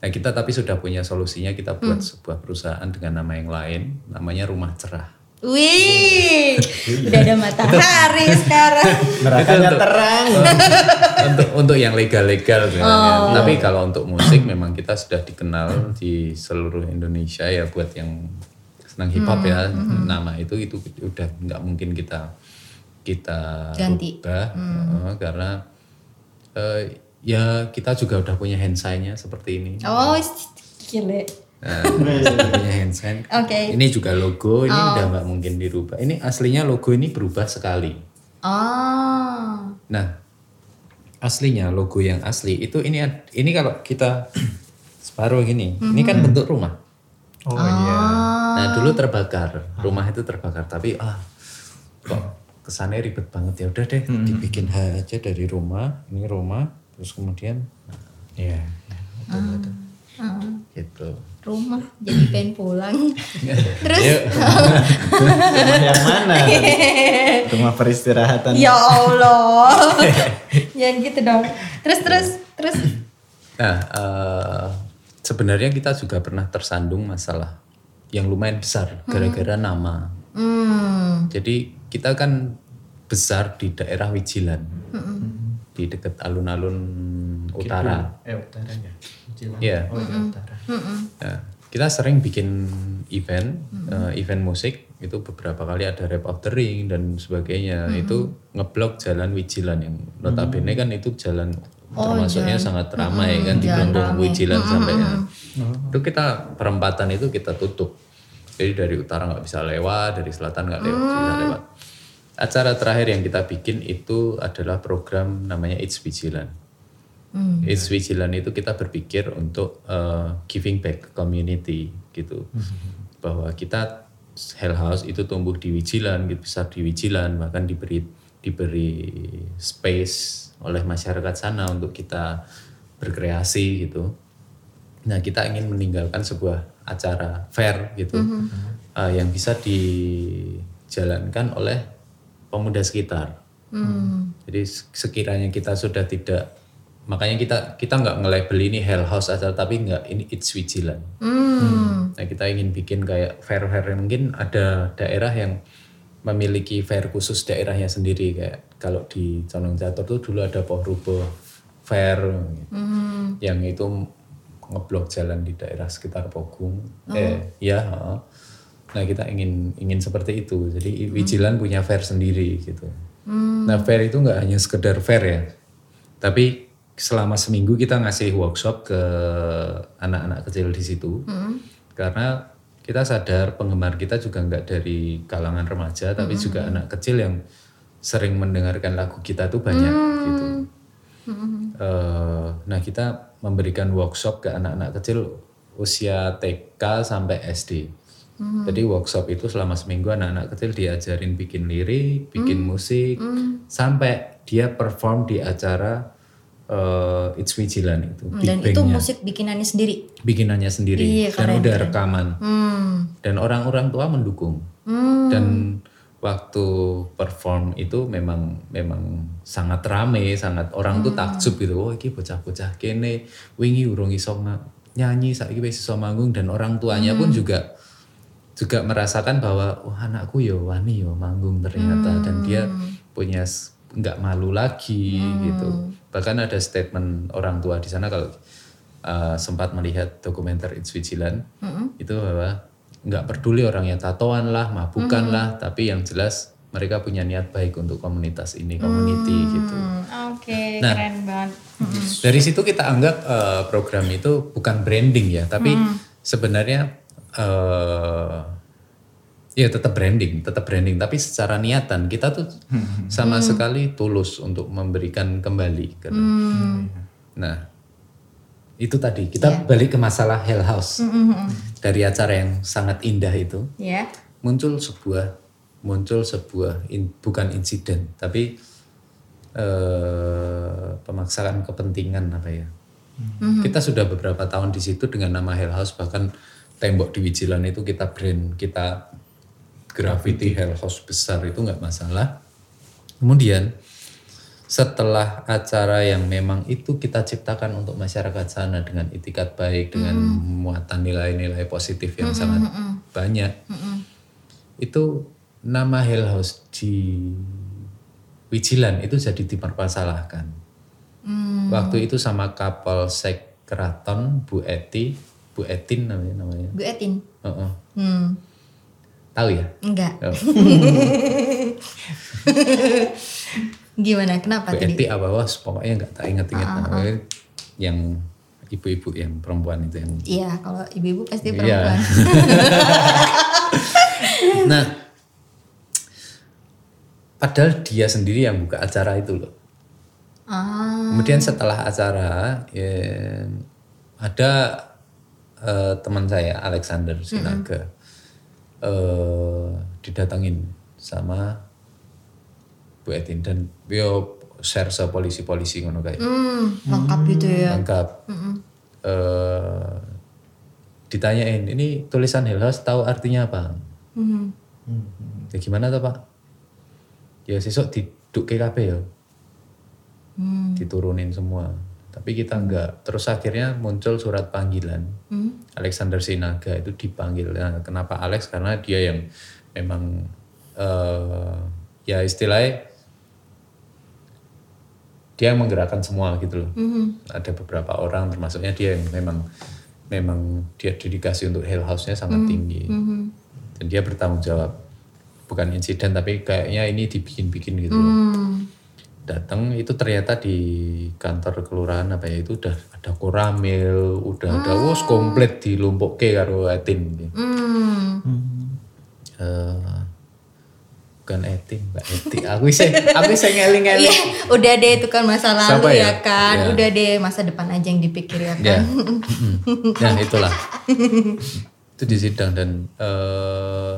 Nah kita tapi sudah punya solusinya kita buat sebuah perusahaan dengan nama yang lain, namanya Rumah Cerah. Wih, udah ada matahari sekarang. Nerakanya terang. untuk untuk yang legal-legal sebenarnya. Tapi kalau untuk musik memang kita sudah dikenal di seluruh Indonesia ya buat yang senang hip hop ya. Nama itu itu udah nggak mungkin kita kita Ganti. rubah eh, karena eh, ya kita juga udah punya hand sign-nya seperti ini. Oh, gile. Nah, punya hand sign. Oke. Ini juga logo ini udah nggak mungkin dirubah. Ini aslinya logo ini berubah sekali. Oh. Nah, aslinya logo yang asli itu ini ini kalau kita separuh gini, ini kan bentuk rumah. Oh iya. Nah, dulu terbakar, rumah itu terbakar, tapi ah kok kesannya ribet banget ya udah deh dibikin H aja dari rumah, ini rumah, terus kemudian nah, Iya. iya, Betul betul. gitu. Rumah jadi pengen pulang. Terus Yuk. Rumah yang mana? Rumah peristirahatan. ya Allah. Jangan gitu dong. Terus terus terus. Nah, eh, sebenarnya kita juga pernah tersandung masalah yang lumayan besar gara-gara nama. Hmm. Jadi kita kan besar di daerah Wijilan, di dekat alun-alun utara. Eh utara ya. Jilang. Iya. Oh iya utara. Nah, kita sering bikin event, eh, event musik itu beberapa kali ada rap of the ring dan sebagainya. Itu ngeblok jalan Wijilan yang notabene kan itu jalan termasuknya sangat ramai kan di Gelembung Wijilan sampai ya. Itu kita perempatan itu kita tutup. Jadi dari utara nggak bisa lewat, dari selatan nggak lewat, bisa lewat. Acara terakhir yang kita bikin itu adalah program namanya It's Vigilant. It's Vigilant itu kita berpikir untuk uh, giving back ke community gitu. Bahwa kita Hell House itu tumbuh di Vigilant, gitu, besar di Vigilant, bahkan diberi diberi space oleh masyarakat sana untuk kita berkreasi gitu. Nah kita ingin meninggalkan sebuah acara fair gitu uh, yang bisa dijalankan oleh pemuda sekitar. Jadi sekiranya kita sudah tidak makanya kita kita nggak nge-label ini Hell House aja tapi nggak ini It's Vigilant. Nah kita ingin bikin kayak fair-fair mungkin ada daerah yang memiliki fair khusus daerahnya sendiri kayak kalau di Condong Catur tuh dulu ada Pohrubo fair gitu. yang itu ngeblok jalan di daerah sekitar Pogung. Eh ya. Nah kita ingin ingin seperti itu. Jadi Vigilant punya fair sendiri gitu. Nah fair itu nggak hanya sekedar fair ya, tapi selama seminggu kita ngasih workshop ke anak-anak kecil di situ. Karena kita sadar penggemar kita juga nggak dari kalangan remaja, tapi juga anak kecil yang sering mendengarkan lagu kita tuh banyak gitu. Eh, nah kita memberikan workshop ke anak-anak kecil usia TK sampai SD. Jadi workshop itu selama seminggu anak-anak kecil diajarin bikin lirik, bikin musik, sampai dia perform di acara eh, It's Vigilant itu, Big Dan itu musik bikinannya sendiri. bikinannya sendiri Iya, dan udah rekaman. Hmm. dan orang-orang tua mendukung. Dan waktu perform itu memang memang sangat rame sangat orang tuh takjub gitu. Oh ini bocah-bocah kene wingi urung iso nyanyi saiki wis iso manggung. Dan orang tuanya pun juga juga merasakan bahwa oh anakku yo wani yo manggung ternyata. Dan dia punya nggak malu lagi gitu. Bahkan ada statement orang tua di sana kalau uh, sempat melihat dokumenter It's Vigilant itu bahwa nggak peduli orangnya tatoan lah mabukan lah tapi yang jelas mereka punya niat baik untuk komunitas ini community gitu Hmm, Oke, Nah. keren banget. dari situ kita anggap uh, program itu bukan branding ya, tapi sebenarnya uh, ya tetap branding, tetap branding. Tapi secara niatan kita tuh sama sekali tulus untuk memberikan kembali. gitu. Nah itu tadi kita balik ke masalah Hell House. Dari acara yang sangat indah itu. Ya. muncul sebuah muncul sebuah in- bukan insiden tapi eh, pemaksaan kepentingan apa ya. Kita sudah beberapa tahun di situ dengan nama Hell House bahkan tembok di Wijilan itu kita brand kita graffiti Hell House besar itu nggak masalah. Kemudian setelah acara yang memang itu kita ciptakan untuk masyarakat sana dengan itikat baik dengan muatan nilai-nilai positif yang sangat banyak itu nama Hell House di Wijilan itu jadi dipermasalahkan. Waktu itu sama Kapolsek Keraton Bu Eti, Bu Etin namanya namanya. Bu Etin. Heeh. Hmm. Tahu ya? Enggak. Oh. Gimana? Kenapa Bu tadi? Wah pokoknya nggak tak inget-inget namanya. yang ibu-ibu yang perempuan itu yang Iya, kalau ibu-ibu pasti Iya. perempuan. nah, padahal dia sendiri yang buka acara itu loh. Ah. Kemudian setelah acara ya, ada eh, teman saya Alexander Sinaga eh, didatangin sama Bu Etin dan bio share se polisi-polisi ngono kayak Hmm, lengkap gitu ya. lengkap. Eh, ditanyain ini tulisan House tahu artinya apa? Hmm. Ya gimana tuh pak? Ya sesuk diduk KKP ya. Hmm. Diturunin semua. Tapi kita enggak. Terus akhirnya muncul surat panggilan. Hmm. Alexander Sinaga itu dipanggil. Nah, kenapa Alex? Karena dia yang memang eh ya istilahnya dia yang menggerakkan semua gitu loh. Ada beberapa orang termasuknya dia yang memang memang dia dedikasi untuk Hell House-nya sangat tinggi. Dan dia bertanggung jawab. Bukan insiden tapi kayaknya ini dibikin-bikin gitu loh. Hmm. Datang itu ternyata di kantor kelurahan apa ya itu udah ada koramil, udah ada wos komplit dilumpukke karo Etin. Hmm. Eh, bukan Eti, Mbak Eti. Aku bisa aku bisa ngeling-ngeling. Iya, udah deh itu kan masa Siapa lalu ya? ya, kan. Iya. Udah deh masa depan aja yang dipikir ya Ya, kan. Ya itulah. itu di sidang dan eh,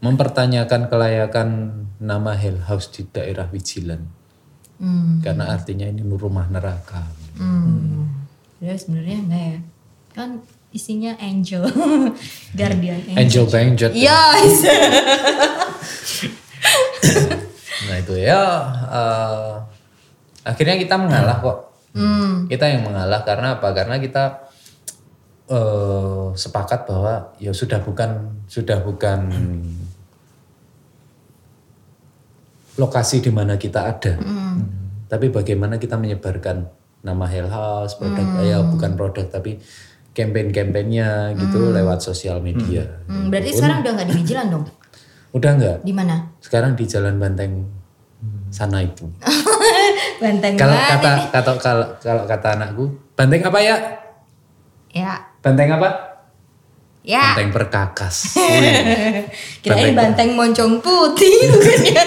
mempertanyakan kelayakan nama Hell House di daerah Wijilan. Hmm. Karena artinya ini rumah neraka. Hmm. Ya sebenarnya enggak ya. Kan isinya angel. Guardian angel. Angel Bangjot. Yes. Nah itu ya eh, akhirnya kita mengalah kok. Hmm. Kita yang mengalah karena apa? Karena kita eh, sepakat bahwa ya sudah bukan sudah bukan lokasi di mana kita ada. Tapi bagaimana kita menyebarkan nama Hell House, produk ya bukan produk tapi campaign-campaignnya gitu lewat sosial media. Hmm, berarti sekarang udah nggak di dong? Udah nggak? Di mana? Sekarang di Jalan Banteng sana itu. Banteng Kalau kata kata kalau kalau kata anakku, banteng apa ya? Ya. Banteng apa? Ya. Banteng perkakas. Kirain Banteng- banteng moncong putih bukan ya?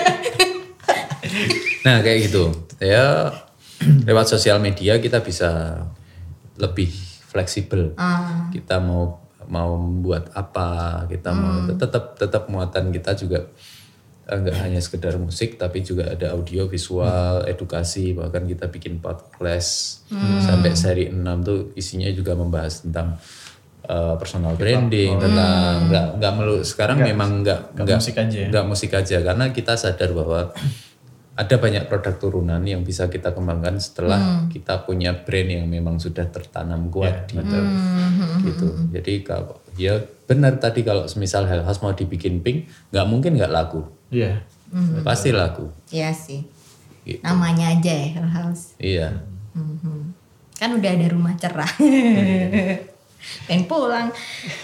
nah kayak gitu. Ya lewat sosial media kita bisa lebih fleksibel. Ah. Kita mau mau membuat apa, kita mau tetap tetap muatan kita juga eh, nggak hanya sekedar musik tapi juga ada audio, visual, edukasi bahkan kita bikin podcast. Sampai seri 6 tuh isinya juga membahas tentang eh, personal branding tentang nggak nggak melulu sekarang memang nggak nggak musik aja ya? nggak musik aja karena kita sadar bahwa ada banyak produk turunan yang bisa kita kembangkan setelah kita punya brand yang memang sudah tertanam kuat di gitu. Jadi kalau ya benar tadi kalau semisal Hell House mau dibikin pink, nggak mungkin nggak laku, Iya. pasti laku. Iya sih. Gitu. Namanya aja ya Hell House. Iya. Mhm. Kan udah ada rumah cerah. Pengen pulang.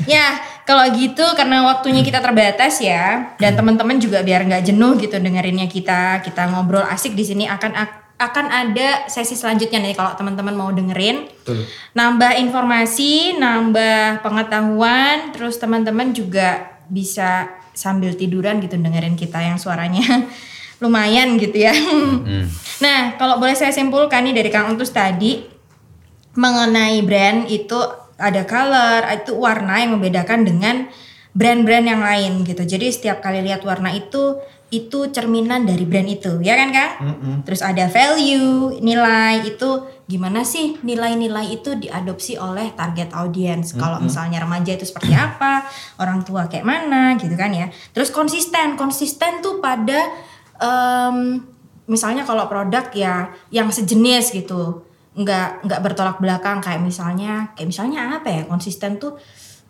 Ya, kalau gitu karena waktunya kita terbatas ya, dan teman-teman juga biar nggak jenuh gitu dengerinnya kita, kita ngobrol asik di sini akan akan ada sesi selanjutnya nih kalau teman-teman mau dengerin. Betul. Nambah informasi, nambah pengetahuan, terus teman-teman juga bisa sambil tiduran gitu dengerin kita yang suaranya lumayan gitu ya. Hmm. Nah, kalau boleh saya simpulkan nih dari Kang Untus tadi mengenai brand itu ada color, itu warna yang membedakan dengan brand-brand yang lain gitu. Jadi setiap kali lihat warna itu itu cerminan dari brand itu, ya kan Kang? Terus ada value, nilai itu gimana sih nilai-nilai itu diadopsi oleh target audience. Kalau misalnya remaja itu seperti apa, orang tua kayak mana gitu kan ya. Terus konsisten, konsisten tuh pada em, misalnya kalau produk ya yang sejenis gitu nggak nggak bertolak belakang kayak misalnya kayak misalnya apa ya konsisten tuh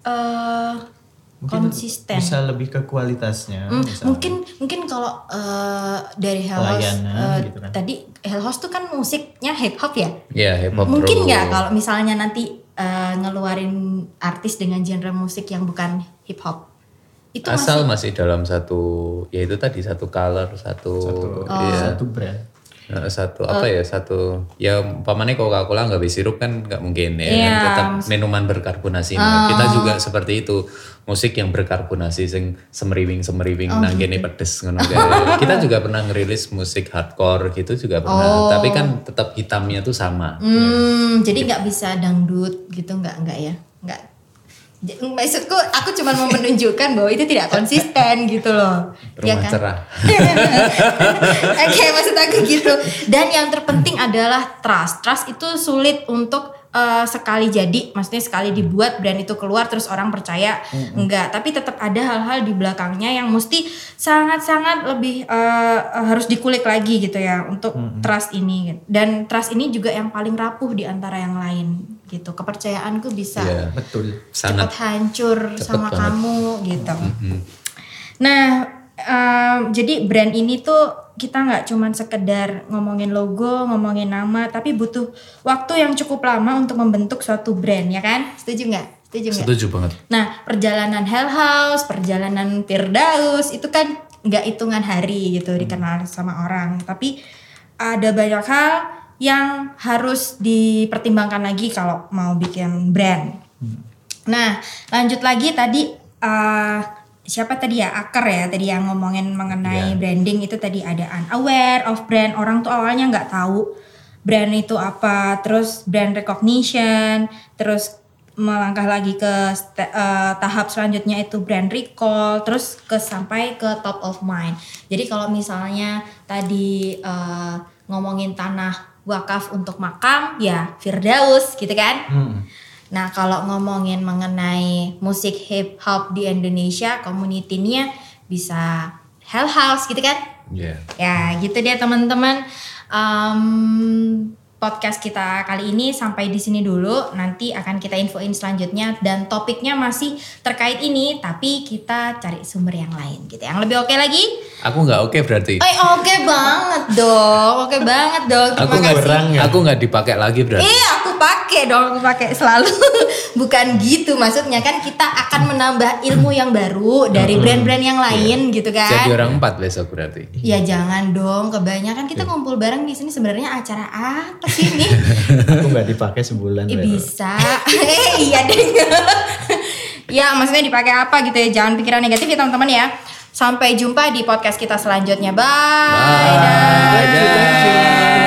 eh Mungkin konsisten Bisa lebih ke kualitasnya. Misalnya. mungkin mungkin kalau eh, dari Hell House eh, gitu kan. tadi Hell House tuh kan musiknya hip hop ya Iya, hip hop mungkin nggak kalau misalnya nanti eh, ngeluarin artis dengan genre musik yang bukan hip hop itu asal masih masih dalam satu ya itu tadi satu color satu, satu, iya. satu brand. Nah, satu apa ya satu ya umpamanya Coca-Cola nggak bisa sirup kan nggak mungkin ya kan? tetap minuman berkarbonasi. Nah, kita juga seperti itu musik yang berkarbonasi sing semeriwing semeriwing nah gini pedes ngono kita juga pernah ngerilis musik hardcore gitu juga pernah tapi kan tetap hitamnya tuh sama. Hmm, jadi nggak bisa dangdut gitu nggak nggak ya? Nggak maksudku aku cuma mau menunjukkan bahwa itu tidak konsisten gitu loh ya rumah kan cerah Oke, maksud aku gitu. Dan yang terpenting adalah trust. Trust itu sulit untuk eh, sekali jadi, maksudnya sekali dibuat brand itu keluar terus orang percaya enggak. Tapi tetap ada hal-hal di belakangnya yang mesti sangat-sangat lebih eh, harus dikulik lagi gitu ya untuk trust ini. Dan trust ini juga yang paling rapuh di antara yang lain gitu. Kepercayaanku bisa Iya. Betul. sangat cepat hancur Cepet sama banget. kamu gitu. Nah, em, jadi brand ini tuh kita nggak cuman sekedar ngomongin logo, ngomongin nama, tapi butuh waktu yang cukup lama untuk membentuk suatu brand, ya kan? Setuju nggak? Setuju nggak? setuju banget Nah, perjalanan Hell House, perjalanan Firdaus itu kan nggak hitungan hari gitu dikenal sama orang, tapi ada banyak hal yang harus dipertimbangkan lagi kalau mau bikin brand. Nah, lanjut lagi tadi eh, siapa tadi ya? Akar ya tadi yang ngomongin mengenai Iya. branding itu tadi ada unaware of brand. Orang tuh awalnya nggak tahu brand itu apa. Terus brand recognition terus melangkah lagi ke eh, tahap selanjutnya itu brand recall terus ke sampai ke top of mind. Jadi kalau misalnya tadi eh, ngomongin tanah wakaf untuk makam ya Firdaus gitu kan? Hmm. Nah, kalau ngomongin mengenai musik hip hop di Indonesia, community-nya bisa Hell House gitu kan? Iya. Ya, gitu deh teman-teman. Em, podcast kita kali ini sampai di sini dulu. Nanti akan kita infoin selanjutnya dan topiknya masih terkait ini, tapi kita cari sumber yang lain gitu. Yang lebih oke lagi? Aku nggak oke berarti. Eh, oke banget dong. Oke banget dong. Aku Terima nggak kasih. Berang ya? Aku nggak dipakai lagi berarti. Eh aku pakai dong, aku pakai selalu. Bukan gitu maksudnya kan kita akan menambah ilmu yang baru dari brand-brand yang lain gitu kan. Jadi orang empat besok berarti. Ya jangan dong, kebanyakan kita ngumpul bareng di sini sebenarnya acara apa sih ini? Aku nggak dipakai sebulan. Eh, bisa. eh iya deh. ya maksudnya dipakai apa gitu ya. Jangan pikiran negatif ya teman-teman ya. Sampai jumpa di podcast kita selanjutnya. Bye. Bye. Dah. Dadah.